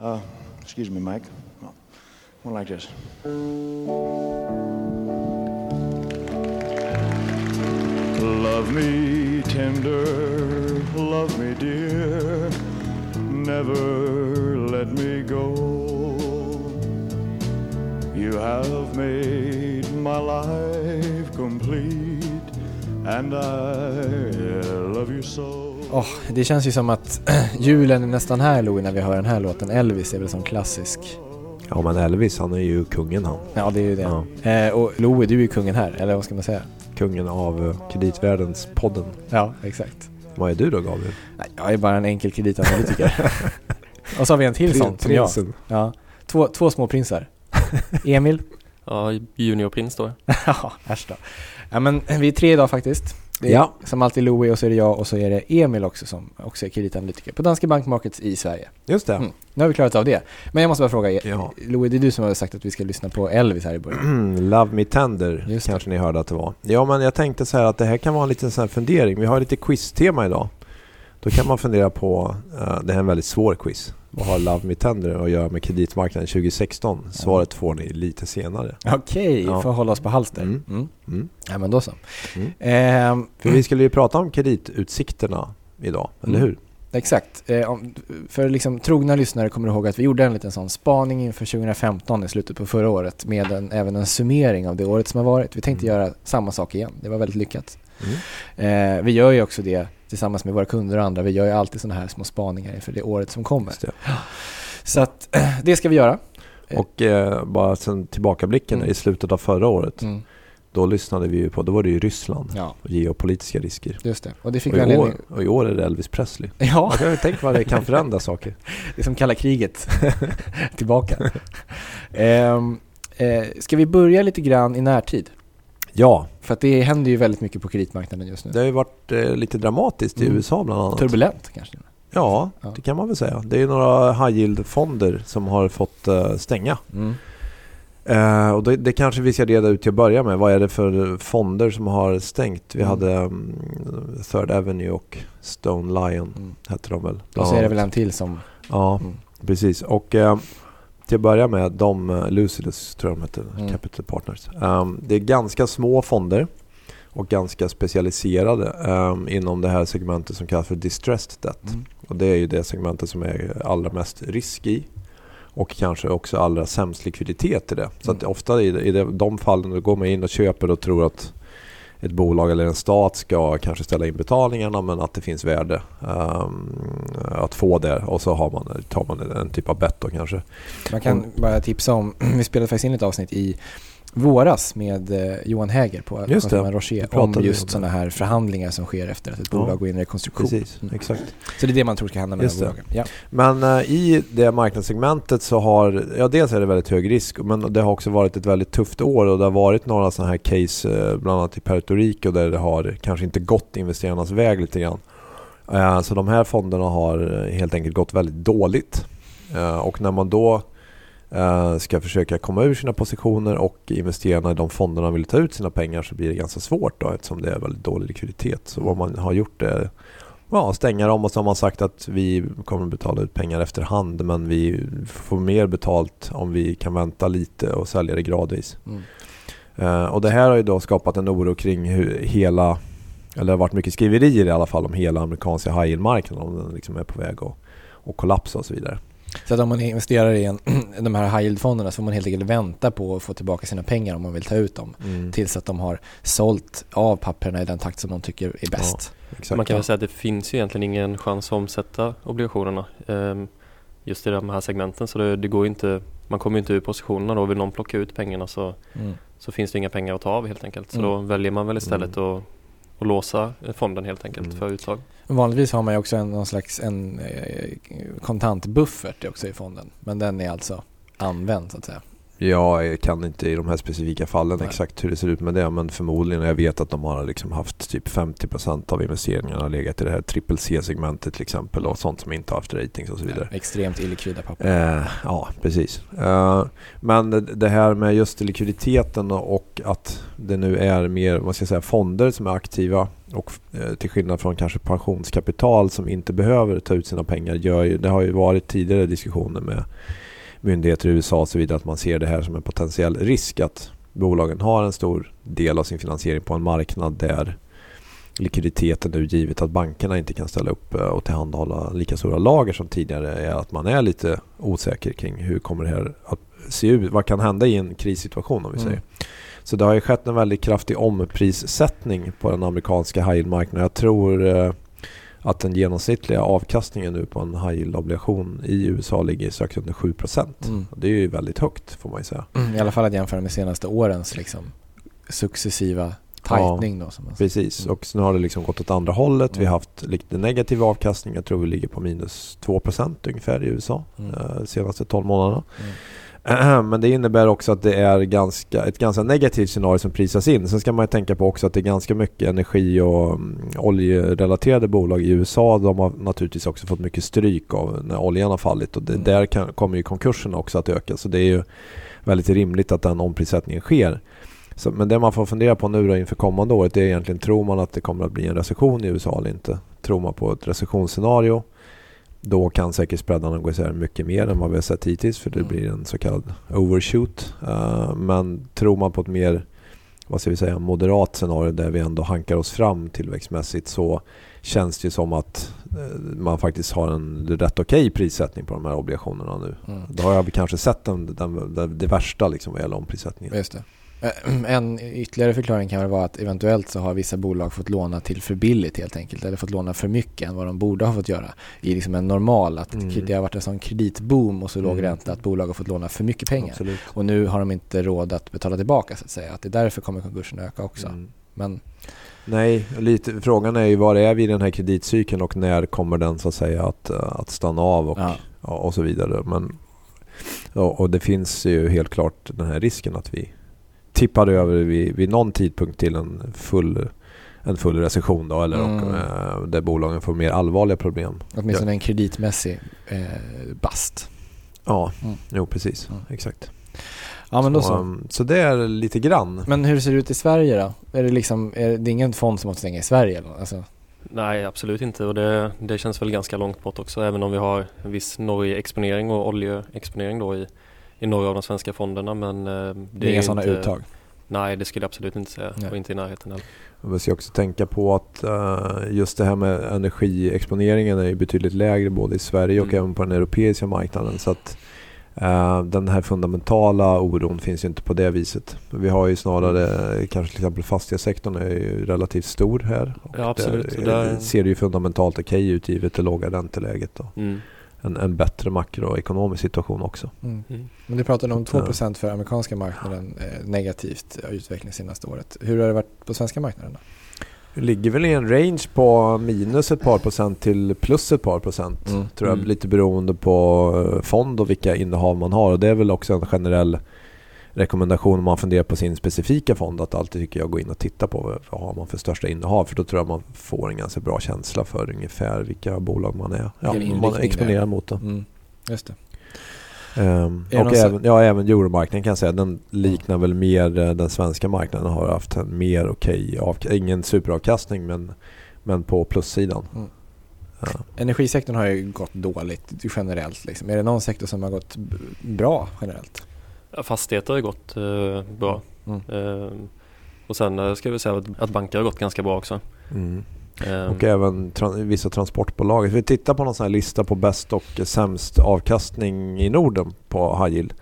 Uh, excuse me, Mike. One like this. Love me tender, love me dear, never let me go. You have made my life complete and I love you so. Oh, det känns ju som att julen är nästan här Louie när vi hör den här låten. Elvis är väl som klassisk. Ja men Elvis han är ju kungen han. Ja det är ju det. Ja. Eh, och Louie du är ju kungen här, eller vad ska man säga? Kungen av eh, kreditvärldens podden. Ja, exakt. Vad är du då Gabriel? Nej, jag är bara en enkel kreditanalytiker. och så har vi en till sån som jag. Ja. Två, två små prinsar. Emil. ja, juniorprins då. ja, äsch då. Ja men vi är tre idag faktiskt. Det är ja. som alltid Louie och så är det jag och så är det Emil också som också är kreditanalytiker på Danske Bank Markets i Sverige. Just det. Mm. Nu har vi klarat av det. Men jag måste bara fråga, ja. Louie det är du som har sagt att vi ska lyssna på Elvis här i början. Love Me Tender Just kanske det. ni hörde att det var. Ja men jag tänkte så här att det här kan vara en liten sån fundering. Vi har lite quiz-tema idag. Då kan man fundera på, uh, det här är en väldigt svår quiz. Vad har Love Me Tender att göra med kreditmarknaden 2016? Svaret får ni lite senare. Okej, okay, ja. får hålla oss på halster. Mm. Mm. Mm. Ja men då så. Mm. Eh, För vi skulle ju prata om kreditutsikterna idag, eller mm. hur? Exakt. Eh, för liksom, trogna lyssnare kommer ihåg att vi gjorde en liten sån spaning inför 2015 i slutet på förra året med en, även en summering av det året som har varit. Vi tänkte mm. göra samma sak igen. Det var väldigt lyckat. Mm. Eh, vi gör ju också det tillsammans med våra kunder och andra. Vi gör ju alltid sådana här små spaningar inför det året som kommer. Så att det ska vi göra. Och eh, bara sen tillbakablicken mm. i slutet av förra året. Mm. Då lyssnade vi ju på, då var det ju Ryssland ja. och geopolitiska risker. Just det. Och, det fick och, i år, och i år är det Elvis Presley. Ja. Jag kan tänka vad det kan förändra saker. Det är som kalla kriget tillbaka. eh, eh, ska vi börja lite grann i närtid? Ja. För att det händer ju väldigt mycket på kreditmarknaden just nu. Det har ju varit eh, lite dramatiskt i mm. USA bland annat. Turbulent kanske? Ja, ja, det kan man väl säga. Det är ju några high yield-fonder som har fått uh, stänga. Mm. Uh, och det, det, kanske vi ska reda ut till att börja med. Vad är det för fonder som har stängt? Vi mm. hade um, Third Avenue och Stone Lion, mm. hette de väl? Och så är det väl en till som... Ja, mm. precis. Och uh, till att börja med, de, uh, Lucidus tror jag de heter, mm. Capital Partners. Um, det är ganska små fonder och ganska specialiserade um, inom det här segmentet som kallas för distressed debt. Mm. Och det är ju det segmentet som är allra mest risk i och kanske också allra sämst likviditet i det. Så att mm. ofta i, i de fallen då går man in och köper och tror att ett bolag eller en stat ska kanske ställa in betalningarna men att det finns värde um, att få det och så har man, tar man en typ av bett då kanske. Man kan bara tipsa om, vi spelade faktiskt in ett avsnitt i våras med eh, Johan Häger på Consumer Rocher om just sådana här förhandlingar som sker efter att ett bolag ja. går in i rekonstruktion. Precis, exakt. Så det är det man tror ska hända med just bolagen. Ja. Men uh, i det marknadssegmentet så har, ja dels är det väldigt hög risk men det har också varit ett väldigt tufft år och det har varit några sådana här case uh, bland annat i Puerto Rico där det har kanske inte gått investerarnas väg lite grann. Uh, så de här fonderna har helt enkelt gått väldigt dåligt. och när man då Eh, ska försöka komma ur sina positioner och investerarna i de fonderna vill ta ut sina pengar så blir det ganska svårt då eftersom det är väldigt dålig likviditet. Så vad man har gjort är ja, stänga dem och så har man sagt att vi kommer betala ut pengar efterhand men vi får mer betalt om vi kan vänta lite och sälja det gradvis. Mm. Uh, och det här har ju då skapat en oro kring hur hela, eller det har varit mycket skriverier i alla fall om hela amerikanska high yield-marknaden om den liksom är på väg att, att kollapsa och så vidare. Så att om man investerar i en, de här high yield-fonderna så får man helt enkelt vänta på att få tillbaka sina pengar om man vill ta ut dem. Mm. Tills att de har sålt av papperna i den takt som de tycker är bäst. Ja, man kan väl säga att det finns ju egentligen ingen chans att omsätta obligationerna um, just i de här segmenten. Så det, det går inte, man kommer ju inte ur positionerna då. Vill någon plocka ut pengarna så, mm. så finns det inga pengar att ta av helt enkelt. Så mm. då väljer man väl istället mm. att och låsa fonden helt enkelt mm. för uttag. Vanligtvis har man ju också en, någon slags en, eh, kontantbuffert också i fonden. Men den är alltså använd så att säga. Ja, jag kan inte i de här specifika fallen Nej. exakt hur det ser ut med det. Men förmodligen, jag vet att de har liksom haft typ 50% av investeringarna legat i det här triple C-segmentet till exempel. Och sånt som inte har haft ratings och så vidare. Ja, extremt illikvida papper. Eh, ja, precis. Eh, men det här med just likviditeten och att det nu är mer vad ska jag säga, fonder som är aktiva och eh, till skillnad från kanske pensionskapital som inte behöver ta ut sina pengar. Gör ju, det har ju varit tidigare diskussioner med myndigheter i USA och så vidare att man ser det här som en potentiell risk att bolagen har en stor del av sin finansiering på en marknad där likviditeten nu givet att bankerna inte kan ställa upp eh, och tillhandahålla lika stora lager som tidigare är att man är lite osäker kring hur kommer det här att se ut? Vad kan hända i en krissituation om vi Mm. Så det har ju skett en väldigt kraftig omprissättning på den amerikanska high yield-marknaden. Jag tror eh, att den genomsnittliga avkastningen nu på en high yield-obligation i USA ligger strax under 7 Mm. Det är ju väldigt högt får man ju säga. I alla fall att jämföra med senaste årens liksom, successiva tightning då. Som man säger. Precis, Mm. och nu har det liksom gått åt andra hållet. Vi Mm. har haft lite negativ avkastning. Jag tror vi ligger på minus 2% ungefär i USA Mm. eh, de senaste 12 månaderna. Men det innebär också att det är ganska, ett ganska negativt scenario som prisas in. Sen ska man ju tänka på också att det är ganska mycket energi och mm, oljerelaterade bolag i USA. De har naturligtvis också fått mycket stryk av när oljan har fallit och det, Mm. där kan, kommer ju konkurserna också att öka. Så det är ju väldigt rimligt att den omprissättningen sker. Så, men det man får fundera på nu då inför kommande året är egentligen tror man att det kommer att bli en recession i USA eller inte? Tror man på ett recessionsscenario då kan säkert spreadarna gå isär mycket mer än vad vi har sett hittills för det Mm. blir en så kallad overshoot. Uh, men tror man på ett mer vad ska vi säga, moderat scenario där vi ändå hankar oss fram tillväxtmässigt så känns det ju som att eh, man faktiskt har en rätt okej prissättning på de här obligationerna nu. Mm. Då har vi kanske sett den, den, den, det värsta liksom vad gäller omprissättningen. Just det. Eh, En ytterligare förklaring kan väl vara att eventuellt så har vissa bolag fått låna till för billigt helt enkelt. Eller fått låna för mycket än vad de borde ha fått göra. I liksom en normal, att Mm. det har varit en sån kreditboom och så låg Mm. ränta att bolag har fått låna för mycket pengar. Absolut. Och nu har de inte råd att betala tillbaka så att säga. Att det är därför kommer konkursen öka också. Mm. Men Nej, lite, frågan är ju var är vi i den här kreditcykeln och när kommer den så att säga att, eh, att stanna av och, ja, och, och så vidare. Men, och, och det finns ju helt klart den här risken att vi tippar över vid, vid någon tidpunkt till en full, en full recession då, eller Mm. och, eh, där bolagen får mer allvarliga problem. åtminstone en kreditmässig eh, bast. Ja, Mm. jo precis. Mm. Exakt. Ja men då så, så. um, så det är lite grann. Men hur ser det ut i Sverige då? Är det liksom, är det, det är ingen fond som måste stänga i Sverige eller? Alltså, Nej, absolut inte och det, det känns väl ganska långt bort också även om vi har en viss Norge-exponering och oljeexponering då i, i några av de svenska fonderna men eh, det är inga sådana inte, uttag. Nej, det skulle jag absolut inte säga Nej. och inte i närheten heller. Vi ska också tänka på att eh, just det här med energiexponeringen är ju betydligt lägre både i Sverige och Mm. även på den europeiska marknaden. Så att eh, den här fundamentala oron finns ju inte på det viset. Vi har ju snarare, kanske till exempel fastighetssektorn är ju relativt stor här. Och Ja, absolut. Där, Där- ser det ju fundamentalt okej ut givet det låga ränteläget och Mm. En, en bättre makroekonomisk situation också. Mm. Mm. Men du pratade om 2% för amerikanska marknaden eh, negativt eh, utveckling senaste året. Hur har det varit på svenska marknaden då? Det ligger väl i en range på minus ett par procent till plus ett par procent. Mm. Tror jag Mm. lite beroende på eh, fond och vilka innehav man har. Och det är väl också en generell rekommendation om man funderar på sin specifika fond att alltid tycker jag gå in och titta på vad, vad har man för största innehav. För då tror jag man får en ganska bra känsla för ungefär vilka bolag man är. Ja, man exponerar mot. Då. Mm. Just det. Det och även, ja, även euromarknaden kan jag säga. Den liknar väl mer eh, den svenska marknaden. Har haft en mer okej, avk- ingen superavkastning men, men på plussidan. Mm. Ja. Energisektorn har ju gått dåligt generellt. Liksom. Är det någon sektor som har gått bra generellt? Fastigheter har gått eh, bra Mm. eh, och sen eh, ska vi säga att, banker har gått ganska bra också. Mm. Eh, Och även tra- vissa transportbolag. Vi tittar på någon sån lista på bäst och sämst avkastning i Norden på high yield.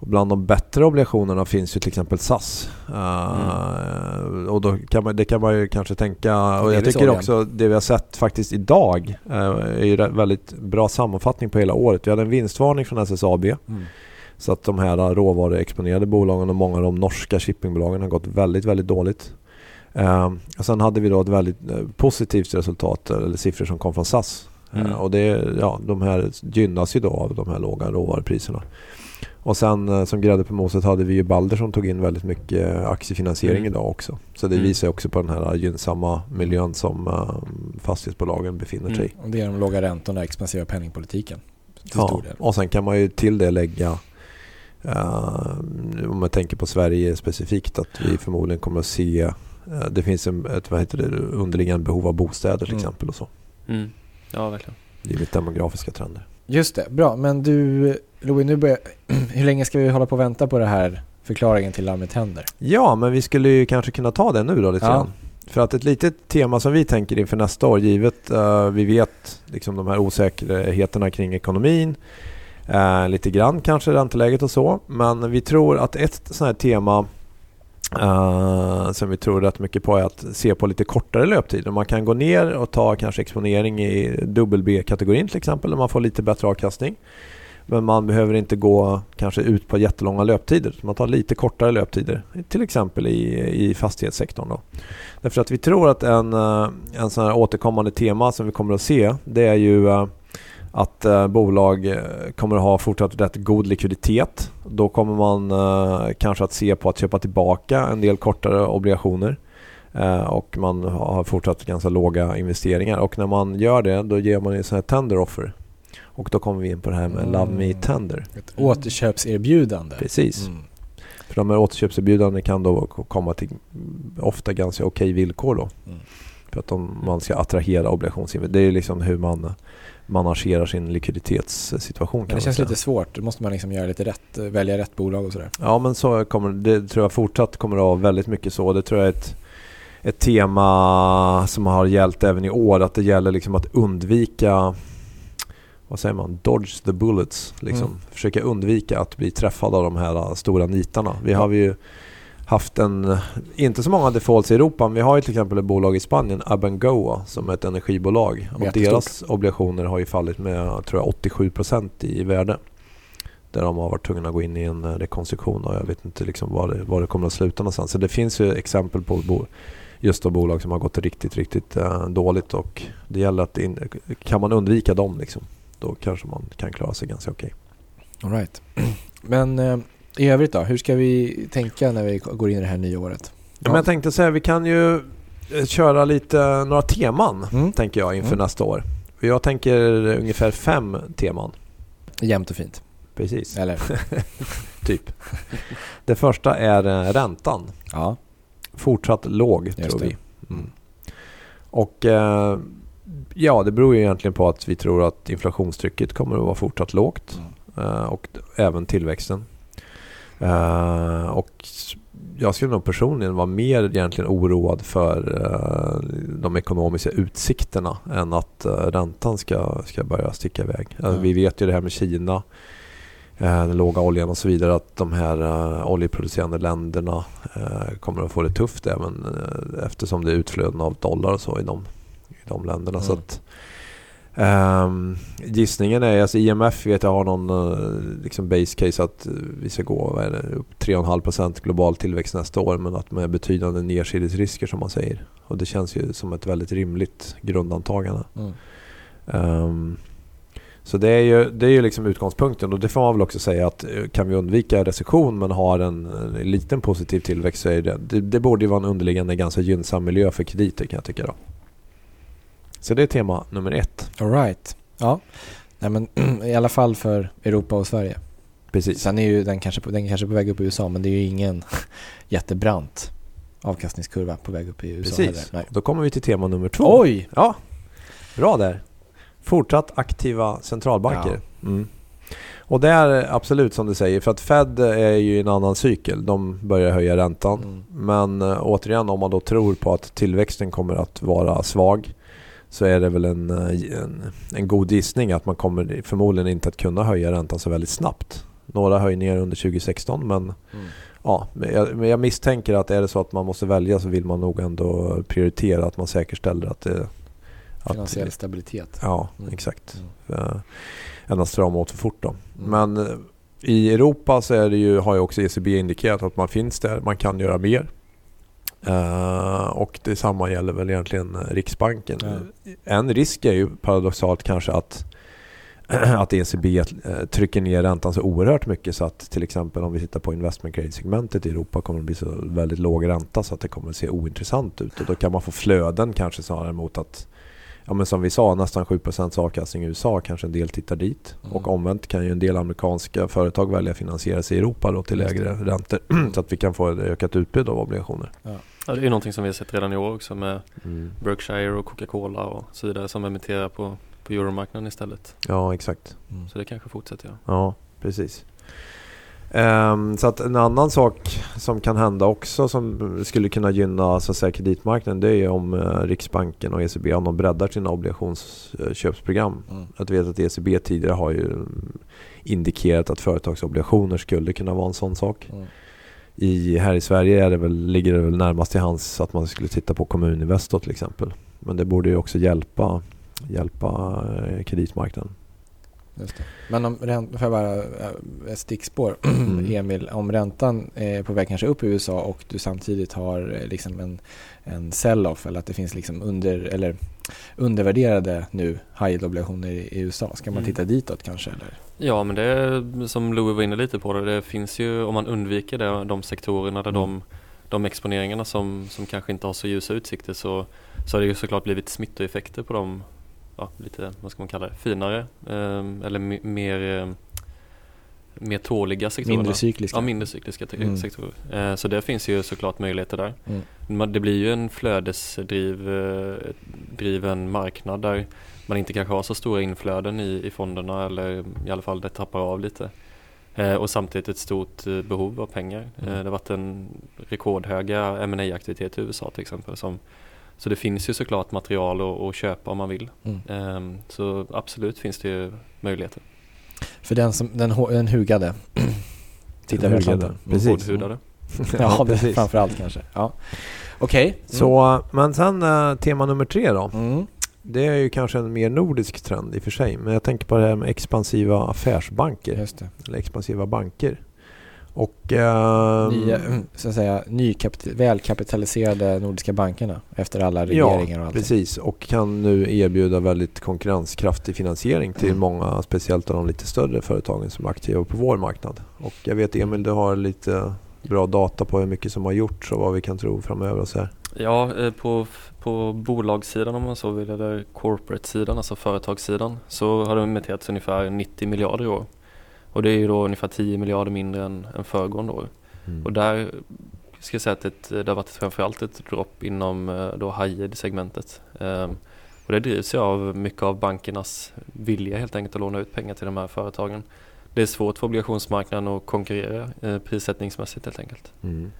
Och bland de bättre obligationerna finns ju till exempel SAS. Uh, Och då kan man, det kan man ju kanske tänka. Och jag tycker också det vi har sett faktiskt idag uh, är ju en väldigt bra sammanfattning på hela året. Vi hade en vinstvarning från SSAB. Mm. Så att de här råvaruexponerade bolagen och många av de norska shippingbolagen har gått väldigt, väldigt dåligt. Eh, och sen hade vi då ett väldigt eh, positivt resultat, eller siffror som kom från SAS. Mm. Eh, och det, ja, de här gynnas ju då av de här låga råvarupriserna. Och sen eh, som grädde på moset hade vi ju Balder som tog in väldigt mycket eh, aktiefinansiering Mm. idag också. Så det Mm. visar också på den här gynnsamma miljön som fastighetsbolagen befinner sig i. Och det är de låga räntorna och expansiva penningpolitiken. Ja, och sen kan man ju till det lägga om man tänker på Sverige specifikt att vi förmodligen kommer att se eh, det finns en, ett vad heter det, underliggande behov av bostäder till Mm. exempel och så. Mm. Ja, verkligen. Givet demografiska trender. Just det, bra. Men du, Louis, nu börjar, hur länge ska vi hålla på och vänta på det här förklaringen till larmet händer? Ja, men vi skulle ju kanske kunna ta det nu då lite Ja. grann. För att ett litet tema som vi tänker inför nästa år, givet uh, vi vet liksom de här osäkerheterna kring ekonomin, eh, lite grann kanske ränteläget och så, men vi tror att ett sånt här tema eh, som vi tror rätt mycket på är att se på lite kortare löptider. Man kan gå ner och ta kanske exponering i dubbel B-kategorin till exempel, där man får lite bättre avkastning. Men man behöver inte gå kanske ut på jättelånga löptider. Man tar lite kortare löptider. Till exempel i, i fastighetssektorn. Då. Därför att vi tror att en, eh, en sån här återkommande tema som vi kommer att se det är ju eh, att eh, bolag eh, kommer att ha fortsatt rätt god likviditet. Då kommer man eh, kanske att se på att köpa tillbaka en del kortare obligationer. Eh, och man har fortsatt ganska låga investeringar. Och när man gör det då ger man en sån här tender offer. Och då kommer vi in på det här med Love Me Mm. Tender. Ett återköpserbjudande. Precis. Mm. För de här återköpserbjudandena kan då komma till mm, ofta ganska okej villkor då. Mm. För att de, man ska attrahera obligationsinvesterare. Det är liksom hur man managerar sin likviditetssituation. Men det känns lite svårt. Då måste man liksom göra lite rätt, välja rätt bolag och sådär. Ja men så kommer det tror jag fortsatt kommer att vara väldigt mycket så. Det tror jag är ett, ett tema som har gällt även i år. Att det gäller liksom att undvika vad säger man? Dodge the bullets. Liksom. Mm. Försöka undvika att bli träffad av de här stora nitarna. Vi har ju haft en, inte så många defaults i Europa, men vi har ju till exempel ett bolag i Spanien, Abengoa, som är ett energibolag. Och Jättestort. deras obligationer har ju fallit med tror jag, 87% i värde. Där de har varit tvungna att gå in i en eh, rekonstruktion och jag vet inte liksom var, det, var det kommer att sluta någonstans. Så det finns ju exempel på just då bolag som har gått riktigt, riktigt eh, dåligt och det gäller att in, kan man undvika dem liksom, då kanske man kan klara sig ganska okej. All right. Men eh, i övrigt då? Hur ska vi tänka när vi går in i det här nya året? Ja. Men jag tänkte säga, vi kan ju eh, köra lite några teman Mm. tänker jag inför Mm. nästa år. Jag tänker ungefär fem teman. Jämnt och fint. Precis, Eller? typ. Det första är eh, räntan. Ja. Fortsatt låg Just tror det. vi. Mm. Och eh, ja, det beror ju egentligen på att vi tror att inflationstrycket kommer att vara fortsatt lågt. Eh, och även tillväxten. Eh, och jag skulle nog personligen vara mer egentligen oroad för eh, de ekonomiska utsikterna än att eh, räntan ska, ska börja sticka iväg. Eh, Ja. Vi vet ju det här med Kina, den låga oljan och så vidare, att de här oljeproducerande länderna kommer att få det tufft även eftersom det är utflöden av dollar och så i de, i de länderna. Så Mm. att, Ehm, gissningen är, alltså IMF vet jag har någon eh, liksom base case att vi ska gå vad är det, upp 3,5% global tillväxt nästa år men att med betydande nedsidesrisker som man säger. Och det känns ju som ett väldigt rimligt grundantagande. Mm. Ehm, så det är ju, det är ju liksom utgångspunkten och det får man väl också säga att eh, kan vi undvika recession men har en, en liten positiv tillväxt så är det, det, det borde ju vara en underliggande ganska gynnsam miljö för krediter kan jag tycka då. Så det är tema nummer ett. All right. Ja. Nej, men i alla fall för Europa och Sverige. Precis. Sen är ju den kanske, på, den kanske på väg upp i USA men det är ju ingen jättebrant avkastningskurva på väg upp i USA Precis. Då kommer vi till tema nummer två. Oj! Ja, bra där. Fortsatt aktiva centralbanker. Mm. Och det är absolut som du säger, för att Fed är ju i en annan cykel. De börjar höja räntan. Mm. Men eh, återigen, om man då tror på att tillväxten kommer att vara svag så är det väl en, eh, en, en god gissning att man kommer förmodligen inte att kunna höja räntan så väldigt snabbt. Några höjningar under 2016 men Mm. Ja, jag, jag misstänker att är det så att man måste välja så vill man nog ändå prioritera att man säkerställer att det... Att, Finansiell stabilitet. ja, Mm. exakt. Mm. Än att strama åt för fort då. Mm. Men eh, i Europa så är det ju, har ju också ECB indikerat att man finns där, man kan göra mer. Eh, och detsamma gäller väl egentligen Riksbanken. Ja. En risk är ju paradoxalt kanske att att ECB eh, trycker ner räntan så oerhört mycket så att till exempel om vi tittar på investment grade-segmentet i Europa kommer det bli så väldigt låg ränta så att det kommer att se ointressant ut. Och då kan man få flöden kanske snarare mot att Ja men som vi sa, nästan 7% avkastning i USA, kanske en del tittar dit. Mm. Och omvänt kan ju en del amerikanska företag välja att finansiera sig i Europa då till lägre räntor. så att vi kan få ett ökat utbud av obligationer. Ja, Ja, det är någonting som vi har sett redan i år också med Mm. Berkshire och Coca-Cola och så vidare som emitterar på, på euromarknaden istället. Ja, exakt. Mm. Så det kanske fortsätter ja. Ja, precis. Ehm, så att en annan sak som kan hända också som skulle kunna gynna så att säga, kreditmarknaden det är ju om eh, Riksbanken och ECB om de breddar sina obligationsköpsprogram. Mm. Jag vet att ECB tidigare har ju indikerat att företagsobligationer skulle kunna vara en sån sak. Mm. I, här i Sverige är det väl, ligger det väl närmast till hands att man skulle titta på Kommuninvestor till exempel. Men det borde ju också hjälpa, hjälpa eh, kreditmarknaden. Just det. Men om räntan, får jag bara äh, ett stickspår Mm. Emil, om räntan är på väg kanske upp i USA och du samtidigt har eh, liksom en, en sell-off eller att det finns liksom under, eller undervärderade nu high yield-obligationer i, USA, ska man Mm. titta ditåt kanske? Eller? Ja men det är som Louis var inne lite på det, det finns ju om man undviker det, de sektorerna där Mm. de, de exponeringarna som, som kanske inte har så ljusa utsikter så, så har det ju såklart blivit smittoeffekter på de ja, lite, vad ska man kalla det, finare eh, eller me- mer, eh, mer tåliga sektorerna. Mindre cykliska? Ja, mindre cykliska Mm. sektorer. Eh, så det finns ju såklart möjligheter där. Mm. Det blir ju en flödesdriven marknad där man inte kanske har så stora inflöden i, i fonderna eller i alla fall det tappar av lite. Eh, och samtidigt ett stort eh, behov av pengar. Mm. Eh, det har varit en rekordhöga ma aktivitet i USA till exempel. Som, så det finns ju såklart material att, att köpa om man vill. Mm. Eh, så absolut finns det ju möjligheter. För den, som, den, den hugade. Titta Den över hugade. Atlanten. Precis. Hårdhudade. Ja, precis. framför kanske. Ja. Okej. Så, men sen eh, tema nummer tre då. Mm. Det är ju kanske en mer nordisk trend i och för sig. Men jag tänker på det här med expansiva affärsbanker. Just det. Eller expansiva banker. Och... ehm, Nya, så att säga, nykapital, välkapitaliserade nordiska bankerna efter alla regleringar och allt. Precis, och kan nu erbjuda väldigt konkurrenskraftig finansiering till Mm. många, speciellt av de lite större företagen som är aktiva på vår marknad. Och jag vet Emil, du har lite bra data på hur mycket som har gjorts och vad vi kan tro framöver och så här. Ja, eh, på, på bolagssidan om man så vill, eller corporate-sidan, alltså företagssidan, så har det emitterats ungefär 90 miljarder i år. Och det är ju då ungefär 10 miljarder mindre än, än föregående år. Mm. Och där ska jag säga att ett, det har varit framförallt ett dropp inom eh, då high yield-segmentet. Ehm, och det drivs ju av mycket av bankernas vilja helt enkelt att låna ut pengar till de här företagen. Det är svårt för obligationsmarknaden att konkurrera eh, prissättningsmässigt helt enkelt. Mm.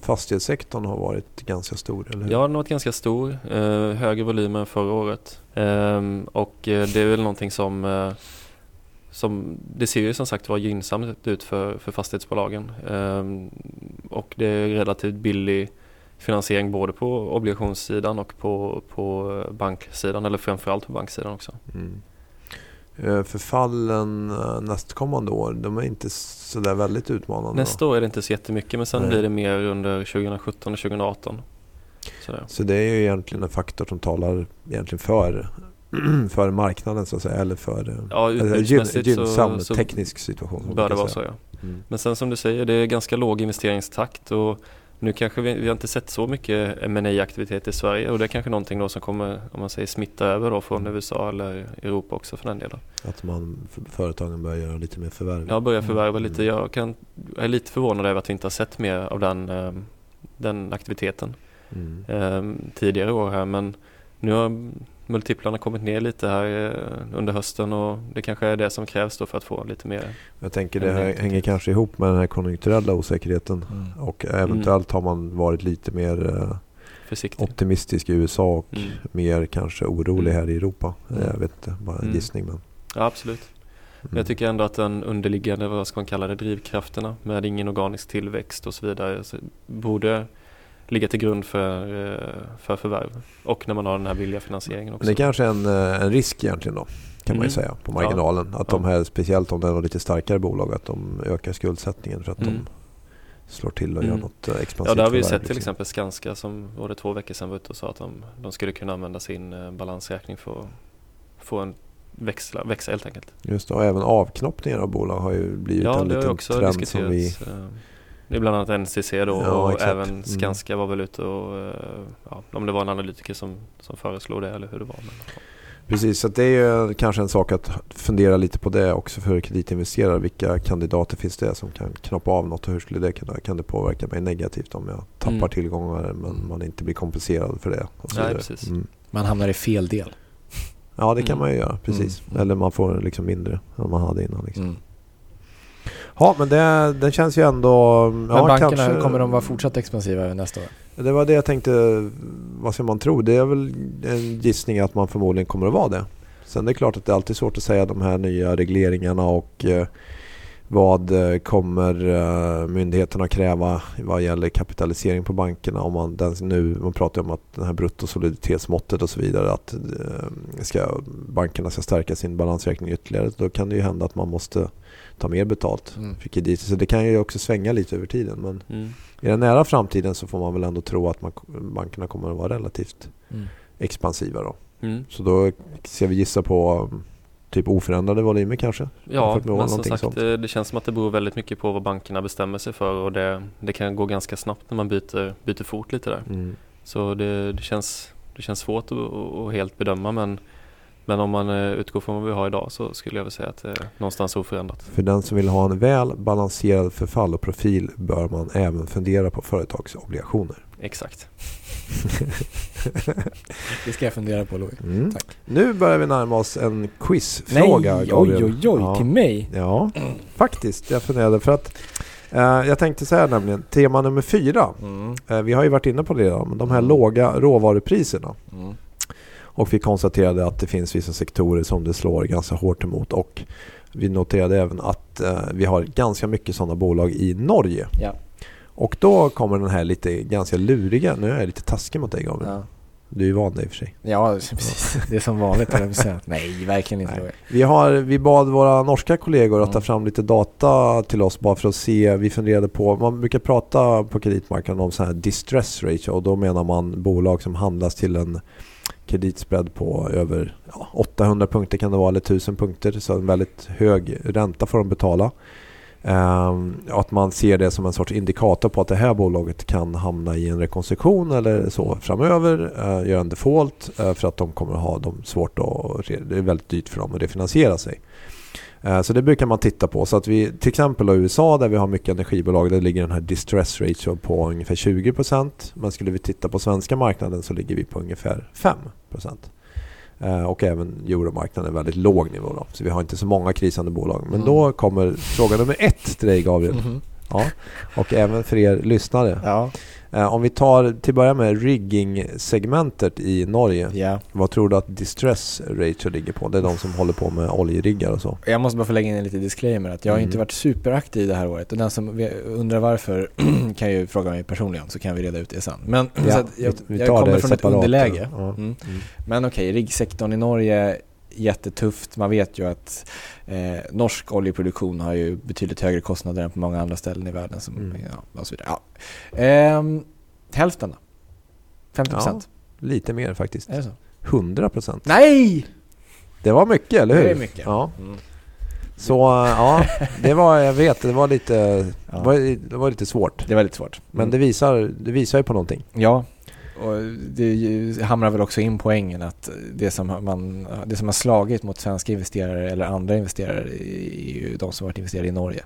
Fastighetssektorn har varit ganska stor, eller hur? Ja, den har varit ganska stor. Eh, högre volymer än förra året. Ehm, och eh, det är väl någonting som, eh, som det ser ju som sagt var gynnsamt ut för, för fastighetsbolagen. Ehm, och det är relativt billig finansiering både på obligationssidan och på, på banksidan eller framförallt på banksidan också. Mm. Eh, Förfallen eh, nästkommande år, de är inte sådär väldigt utmanande. Nästa år är det inte så jättemycket men sen Nej. blir det mer under 2017 och 2018. Sådär. Så det är ju egentligen en faktor som talar egentligen för, för marknaden så att säga, eller för eh, Ja, gyn, gynnsam så, så teknisk situation. bör det vara så ja. Mm. Men sen som du säger, det är ganska låg investeringstakt och nu kanske vi, vi har inte sett så mycket ma aktivitet i Sverige och det är kanske någonting då som kommer, om man säger smitta över då från Mm. USA eller Europa också för den delen. Att man, företagen börjar göra lite mer förvärv. Jag börjar förvärva Mm. lite, jag, kan, är lite förvånad över att vi inte har sett mer av den, eh, den aktiviteten Mm. eh, tidigare år här men nu har multiplarna kommit ner lite här eh, under hösten och det kanske är det som krävs då för att få lite mer Jag tänker det här hänger kanske ihop med den här konjunkturella osäkerheten. Mm. Och eventuellt har man varit lite mer eh, försiktig. optimistisk i USA och Mm. mer kanske orolig Mm. här i Europa. Mm. Jag vet inte, bara en Mm. gissning. Men, Ja absolut. mm. Jag tycker ändå att den underliggande, vad ska man kalla det, drivkrafterna med ingen organisk tillväxt och så vidare så borde ligga till grund för, eh, för förvärv. Och när man har den här billiga finansieringen också. Men det kanske är en, eh, en risk egentligen då. Kan man ju Mm. säga på marginalen. Att de Ja. här, speciellt om det är lite starkare bolag, att de ökar skuldsättningen för att Mm. de slår till och Mm. gör något eh, expansivt Ja, det har vi ju sett till liksom. exempel Skanska som var det två veckor sedan var ute och sa att de, de skulle kunna använda sin balansräkning för att få en växla, växa helt enkelt. Just det, och även avknoppningar av bolag har ju blivit Ja, en liten trend som vi... Det är bland annat NCC då Ja, och exakt. även Mm. Skanska var väl ute och, eh, ja, om det var en analytiker som, som föreslog det eller hur det var. Men, ja. Precis, så det är ju kanske en sak att fundera lite på det också för kreditinvesterare. Vilka kandidater finns det som kan knoppa av något och hur skulle det kunna, kan det påverka mig negativt om jag tappar Mm. tillgångar men man inte blir kompenserad för det? Och så Nej, precis. Mm. Man hamnar i fel del. Ja, det kan Mm. man ju göra. Precis. Mm. Eller man får liksom mindre än man hade innan. Liksom. Ja, men det, det känns ju ändå... Men ja, bankerna, kanske- kommer de vara fortsatt expansiva nästa år? Det var det jag tänkte, vad ska man tro? Det är väl en gissning att man förmodligen kommer att vara det. Sen det är klart att det är alltid svårt att säga de här nya regleringarna och eh, vad eh, kommer eh, myndigheterna kräva vad gäller kapitalisering på bankerna. Om man, den, nu, man pratar om att det här bruttosoliditetsmåttet och så vidare att ska, bankerna ska stärka sin balansräkning ytterligare. Då kan det ju hända att man måste ta mer betalt Mm. för krediter. Så det kan ju också svänga lite över tiden. Men Mm. i den nära framtiden så får man väl ändå tro att man, bankerna kommer att vara relativt Mm. expansiva då. Mm. Så då ska vi gissa på um, typ oförändrade volymer kanske? Ja, men som sagt sånt. det, det känns som att det beror väldigt mycket på vad bankerna bestämmer sig för och det, det kan gå ganska snabbt när man byter, byter fot lite där. Mm. Så det, det, känns, det känns svårt att, att helt bedöma men, men om man eh, utgår från vad vi har idag så skulle jag väl säga att det är någonstans oförändrat. För den som vill ha en väl balanserad förfall och profil bör man även fundera på företagsobligationer. Exakt. Det ska jag fundera på Louis. Mm. Tack. Nu börjar vi närma oss en quizfråga. Nej, oj Gabriel. oj oj, Ja. till mig? Ja, faktiskt. Jag funderade för att eh, jag tänkte säga nämligen tema nummer fyra. Mm. Eh, vi har ju varit inne på det redan, men de här Mm. låga råvarupriserna. Mm. Och vi konstaterade att det finns vissa sektorer som det slår ganska hårt emot. Och vi noterade även att eh, vi har ganska mycket sådana bolag i Norge. Ja. Och då kommer den här lite ganska luriga, nu är jag lite taskig mot dig Gabriel. Ja. Du är ju van dig i och för sig. ja, precis. Det är som vanligt på. Nej, verkligen inte Nej. Vi, har, vi bad våra norska kollegor att ta Mm. fram lite data till oss bara för att se. Vi funderade på, man brukar prata på kreditmarknaden om så här distress ratio och då menar man bolag som handlas till en kreditspread på över ja, 800 punkter kan det vara eller 1000 punkter så en väldigt hög ränta får de betala. Um, att man ser det som en sorts indikator på att det här bolaget kan hamna i en rekonstruktion eller så framöver, eh, uh, göra en default uh, för att de kommer ha de svårt att, det är väldigt dyrt för dem att refinansiera sig. Eh, Så det brukar man titta på. Så att vi, till exempel i USA där vi har mycket energibolag, där ligger den här distress ratio på ungefär 20%. Men skulle vi titta på svenska marknaden så ligger vi på ungefär 5%. Eh, Och även euromarknaden är väldigt låg nivå då. Så vi har inte så många krisande bolag. Men Mm. då kommer fråga nummer ett till dig Gabriel. Mhm. Ja. Och även för er lyssnare. Ja. Eh, Om vi tar till att börja med rigging-segmentet i Norge. ja. Vad tror du att distress ratio ligger på? Det är de som håller på med oljeriggar och så. Jag måste bara få lägga in en liten disclaimer att jag har Mm. inte varit superaktiv det här året och den som undrar varför kan ju fråga mig personligen så kan vi reda ut det sen. Men Ja, jag, vi- vi jag kommer det från ett underläge. ja. Mm. Mm. Men okej, riggsektorn i Norge jättetufft. Man vet ju att eh, norsk oljeproduktion har ju betydligt högre kostnader än på många andra ställen i världen. Som, Mm. ja, och så vidare. Ja. Ehm, hälften då? 50 procent? Lite mer faktiskt. Är det så? 100 procent. Nej! Det var mycket, eller hur? Det är mycket. Ja. Mm. Så äh, ja, det var, jag vet, det var lite, Ja. det var, det var lite svårt. Det var lite svårt. Men Mm. det visar, det visar ju på någonting. Ja, och det hamrar väl också in poängen att det som, man, det som har slagit mot svenska investerare eller andra investerare är ju de som varit investerare i Norge.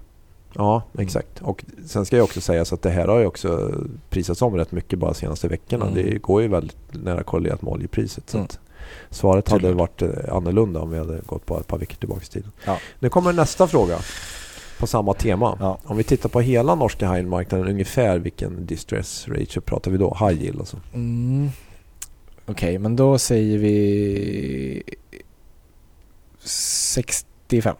Ja, exakt. Och sen ska jag också säga så att det här har ju också prisats om rätt mycket bara de senaste veckorna. Mm. Det går ju väldigt nära korrelerat med oljepriset. Så Mm. svaret hade varit eh, annorlunda om vi hade gått bara ett par veckor tillbaka i tiden. Ja. Nu kommer nästa fråga på samma tema. Ja. Om vi tittar på hela norska high marknaden ungefär vilken distress ratio pratar vi då? High yield alltså. Mm. Okej, men då säger vi 65.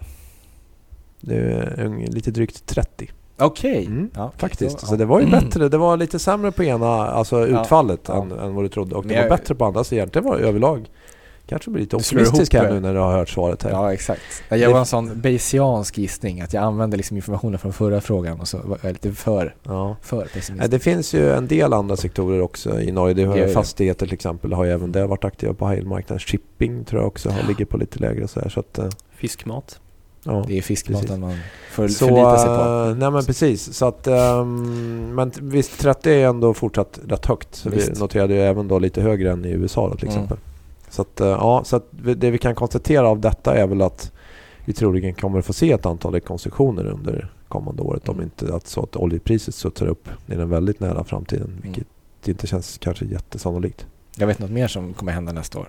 Det är lite drygt 30. Okej. Mm, Ja, Faktiskt. så- Så det var ju bättre. Det var lite sämre på ena, alltså utfallet Ja. Än, än vad du trodde. Och det var jag- bättre på andra. Så egentligen var det överlag kanske blir lite optimistisk här nu när du har hört svaret här. Ja, exakt. Jag var en sån Bayesiansk gissning, att jag använde liksom informationen från förra frågan och så var jag lite för, Ja. för pessimistisk. Det finns ju en del andra sektorer också i Norge. Det har Det gör fastigheter till exempel. har ju även där varit aktiva på high marknaden. Shipping tror jag också har, ligger på lite lägre så här. Så att, eh, Fiskmat. ja. Det är fiskmaten Precis. man för, Så, förlitar sig på. eh, nej men precis. Så att, ehm, men visst, 30 är ändå fortsatt rätt högt. Så vi noterade ju även då lite högre än i USA då, till Mm. Så, att, eh, ja, så det vi kan konstatera av detta är väl att vi troligen kommer få se ett antal rekonstruktioner under kommande året om Mm. inte att, så att oljepriset studsar upp i den väldigt nära framtiden. Vilket inte känns kanske jättesannolikt. Jag vet något mer som kommer hända nästa år.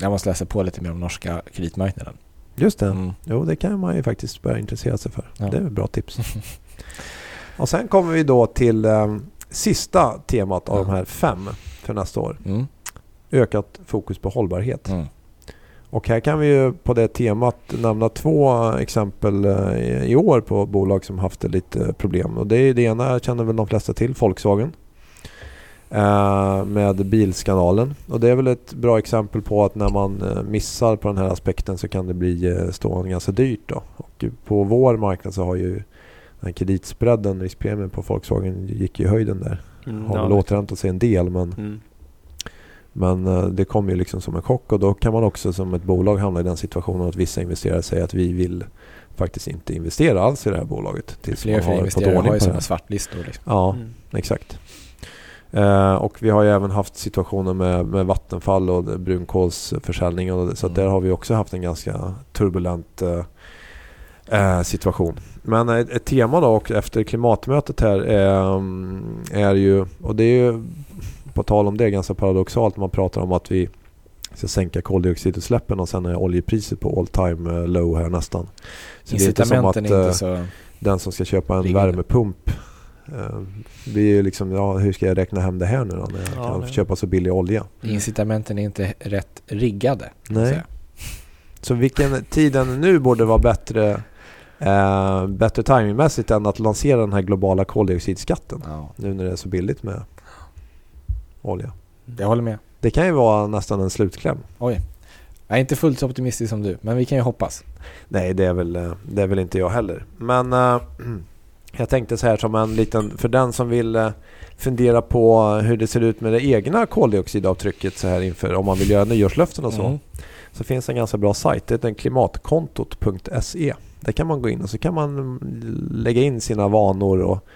Jag måste läsa på lite mer om norska kreditmarknaden. Just det. Mm. Jo, det kan man ju faktiskt börja intressera sig för. Ja. Det är ett bra tips. och sen kommer vi då till eh, sista temat av Ja. de här fem för nästa år. Mm. Ökat fokus på hållbarhet. Mm. Och här kan vi ju på det temat nämna två exempel eh, i- år på bolag som haft lite problem. Och det, är det ena känner väl de flesta till, Volkswagen. Eh, med bilskandalen. Och det är väl ett bra exempel på att när man eh, missar på den här aspekten så kan det bli stående ganska dyrt. Då. Och på vår marknad så har ju den kreditspreaden, riskpremien på Volkswagen gick ju i höjden där. Mm, Har ja, väl återhämtat sig en del men mm. Men eh, det kom ju liksom som en chock och då kan man också som ett bolag hamna i den situationen att vissa investerare säger att vi vill faktiskt inte investera alls i det här bolaget. Tills Fler och man fler har fått investerare ordning har ju sådana svartlistor. Liksom. Ja, Mm. exakt. Eh, och vi har ju även haft situationer med, med Vattenfall och brunkolsförsäljning och det, så att Mm. där har vi också haft en ganska turbulent eh, eh, situation. Men ett, ett tema då och efter klimatmötet här är, är ju, och det är ju på tal om det ganska paradoxalt man pratar om att vi ska sänka koldioxidutsläppen och sen är oljepriset på all time eh, low här nästan. Så det är inte som att eh, inte så... den som ska köpa en Ringande. värmepump eh, vi är liksom, ja, hur ska jag räkna hem det här nu då när jag Ja, kan det- köpa så billig olja? Incitamenten är inte rätt riggade. Nej. säga. Så vilken tiden nu borde vara bättre eh, bättre timingmässigt än att lansera den här globala koldioxidskatten Ja, nu när det är så billigt med olja. jag håller med. Det kan ju vara nästan en slutkläm. Jag är inte fullt så optimistisk som du, men vi kan ju hoppas. Nej, det är väl, eh, det är väl inte jag heller. Men eh, jag tänkte så här som en liten, för den som vill eh, fundera på hur det ser ut med det egna koldioxidavtrycket så här inför om man vill göra nyårslöften och så. Mm. Så finns en ganska bra sajt. Det heter klimatkontot.se. Där kan man gå in och så kan man mm, lägga in sina vanor och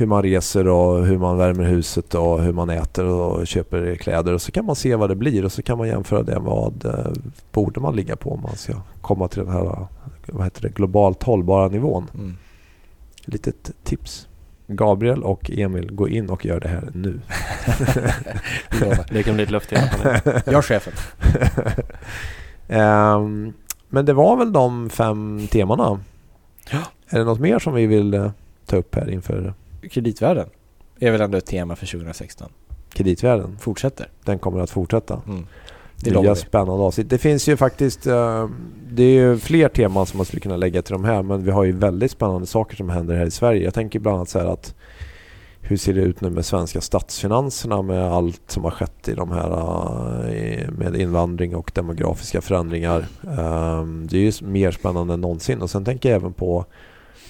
hur man reser och hur man värmer huset och hur man äter och köper kläder. Och så kan man se vad det blir och så kan man jämföra det med vad eh, borde man ligga på om man ska komma till den här vad heter det, globalt hållbara nivån. Mm. Litet tips. Gabriel och Emil, gå in och gör det här nu. Det kan bli ett löfte i alla fall. Jag är chefen. Ehm, men det var väl de fem temana. Ja. Är det något mer som vi vill eh, ta upp här inför Kreditvärlden är väl ändå ett tema för 2016. kreditvärlden? Fortsätter. Den kommer att fortsätta. Mm. Det Nya spännande avsnitt. Det finns ju faktiskt eh, det är ju fler teman som man skulle kunna lägga till de här men vi har ju väldigt spännande saker som händer här i Sverige. Jag tänker bland annat så här att hur ser det ut nu med svenska statsfinanserna med allt som har skett i de här eh, med invandring och demografiska förändringar. Ehm, Det är ju mer spännande än någonsin och sen tänker jag även på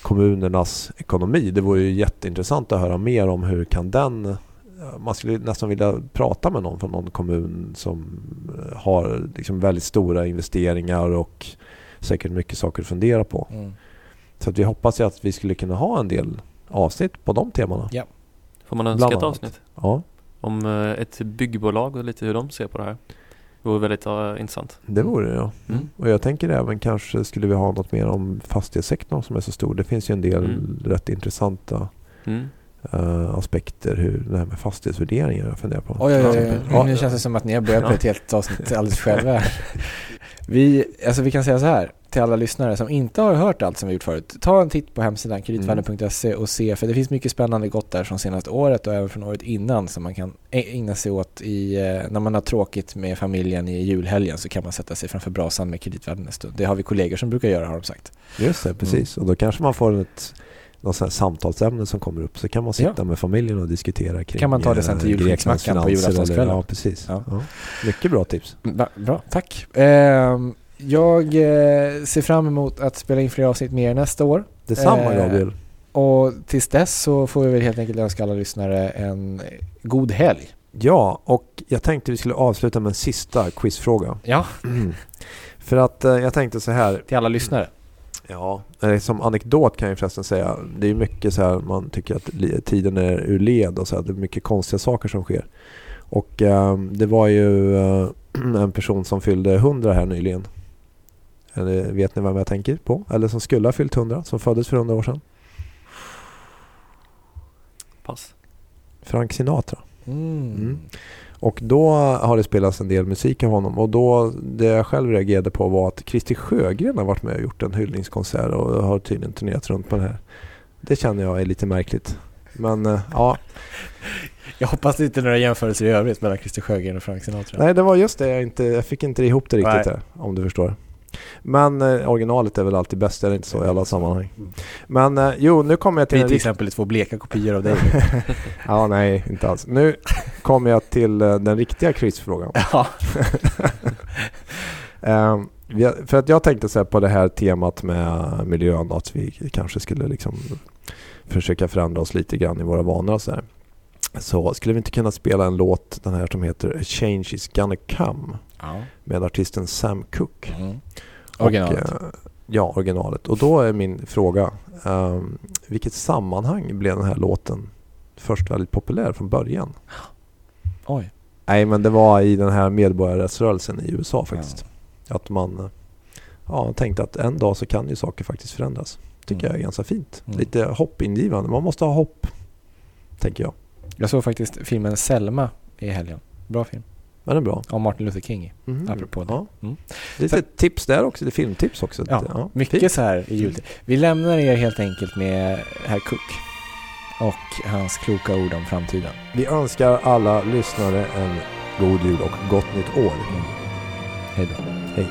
kommunernas ekonomi. Det vore ju jätteintressant att höra mer om hur kan den man skulle nästan vilja prata med någon från någon kommun som eh, har liksom väldigt stora investeringar och säkert mycket saker att fundera på. Mm. Så att vi hoppas ju att vi skulle kunna ha en del avsnitt på de temana. Ja. Får man önska ett avsnitt Ja, om eh, ett byggbolag och lite hur de ser på det här? Det vore väldigt intressant. det vore det ja. Mm. Och jag tänker även kanske skulle vi ha något mer om fastighetssektorn som är så stor. Det finns ju en del Mm. rätt intressanta Mm. eh, aspekter hur det här med fastighetsvärderingar jag funderar på. Oj, oj, oj. Ja. Nu känns det som att ni har börjat på ett helt avsnitt alldeles själva. Vi, alltså vi kan säga så här till alla lyssnare som inte har hört allt som vi gjort förut. Ta en titt på hemsidan kreditvärden.se och se, för det finns mycket spännande gott där från senaste året och även från året innan som man kan ägna sig åt i, eh, när man har tråkigt med familjen i julhelgen så kan man sätta sig framför brasan med kreditvärden en stund. Det har vi kollegor som brukar göra har de sagt. Just det, precis. Och då kanske man får ett något sånt samtalsämne som kommer upp så kan man sitta Ja. med familjen och diskutera kring Kan man ta det sen till eh, Greklands julskicksmackan på julaftonskvällen? Ja, precis. Ja. Ja. Mycket bra tips. Bra, bra tack. Ehm, jag eh, ser fram emot att spela in fler avsnitt med er nästa år. Detsamma Eh, Gabriel. Och tills dess så får vi väl helt enkelt önska alla lyssnare en god helg. Ja, och jag tänkte vi skulle avsluta med en sista quizfråga. Ja, För att eh, jag tänkte så här, till alla lyssnare. Ja, eh, som anekdot kan jag förresten säga. Det är mycket så här man tycker att tiden är ur led och så här, det är mycket konstiga saker som sker. Och eh, det var ju eh, en person som fyllde 100 här nyligen. Eller vet ni vem jag tänker på? Eller som skulle ha fyllt 100, som föddes för 100 år sedan? Pass. Frank Sinatra. Mm. Mm. Och då har det spelats en del musik av honom och då det jag själv reagerade på var att Christer Sjögren har varit med och gjort en hyllningskonsert och har tydligen turnerat runt med det här. Det känner jag är lite märkligt. Men eh, ja, Jag hoppas det inte är några jämförelser i övrigt mellan Christer Sjögren och Frank Sinatra. nej det var just det, jag, inte, jag fick inte ihop det riktigt där, om du förstår. Men eh, originalet är väl alltid bäst, är det inte så i alla sammanhang? Men eh, jo, nu kommer jag till Vi en till exempel två bleka kopior av dig. Ja, nej, inte alls. Nu kommer jag till eh, den riktiga quizfrågan. ja. Har- för att jag tänkte så på det här temat med miljön, att vi kanske skulle liksom försöka förändra oss lite grann i våra vanor och så här. Så skulle vi inte kunna spela en låt, den här som heter A Change Is Gonna Come ja. med artisten Sam Cooke. Mm. Och, Originalet. eh, ja, originalet. Och då är min fråga, um, vilket sammanhang blev den här låten först väldigt populär från början? Oj. Nej, men det var i den här medborgarrättsrörelsen i USA faktiskt. Att man eh, ja, tänkte att en dag så kan ju saker faktiskt förändras. Tycker Mm. jag är ganska fint. Mm. Lite hoppingivande. Man måste ha hopp, tänker jag. Jag såg faktiskt filmen Selma i helgen. Bra film. Men det är bra. Om Martin Luther King. Mhm. Apropå det. Ja. Mm. Lite tips där också, lite filmtips också. Ja, mycket fint. så här i jultid. Vi lämnar er helt enkelt med herr Cook och hans kloka ord om framtiden. Vi önskar alla lyssnare en god jul och gott nytt år. Hej då. I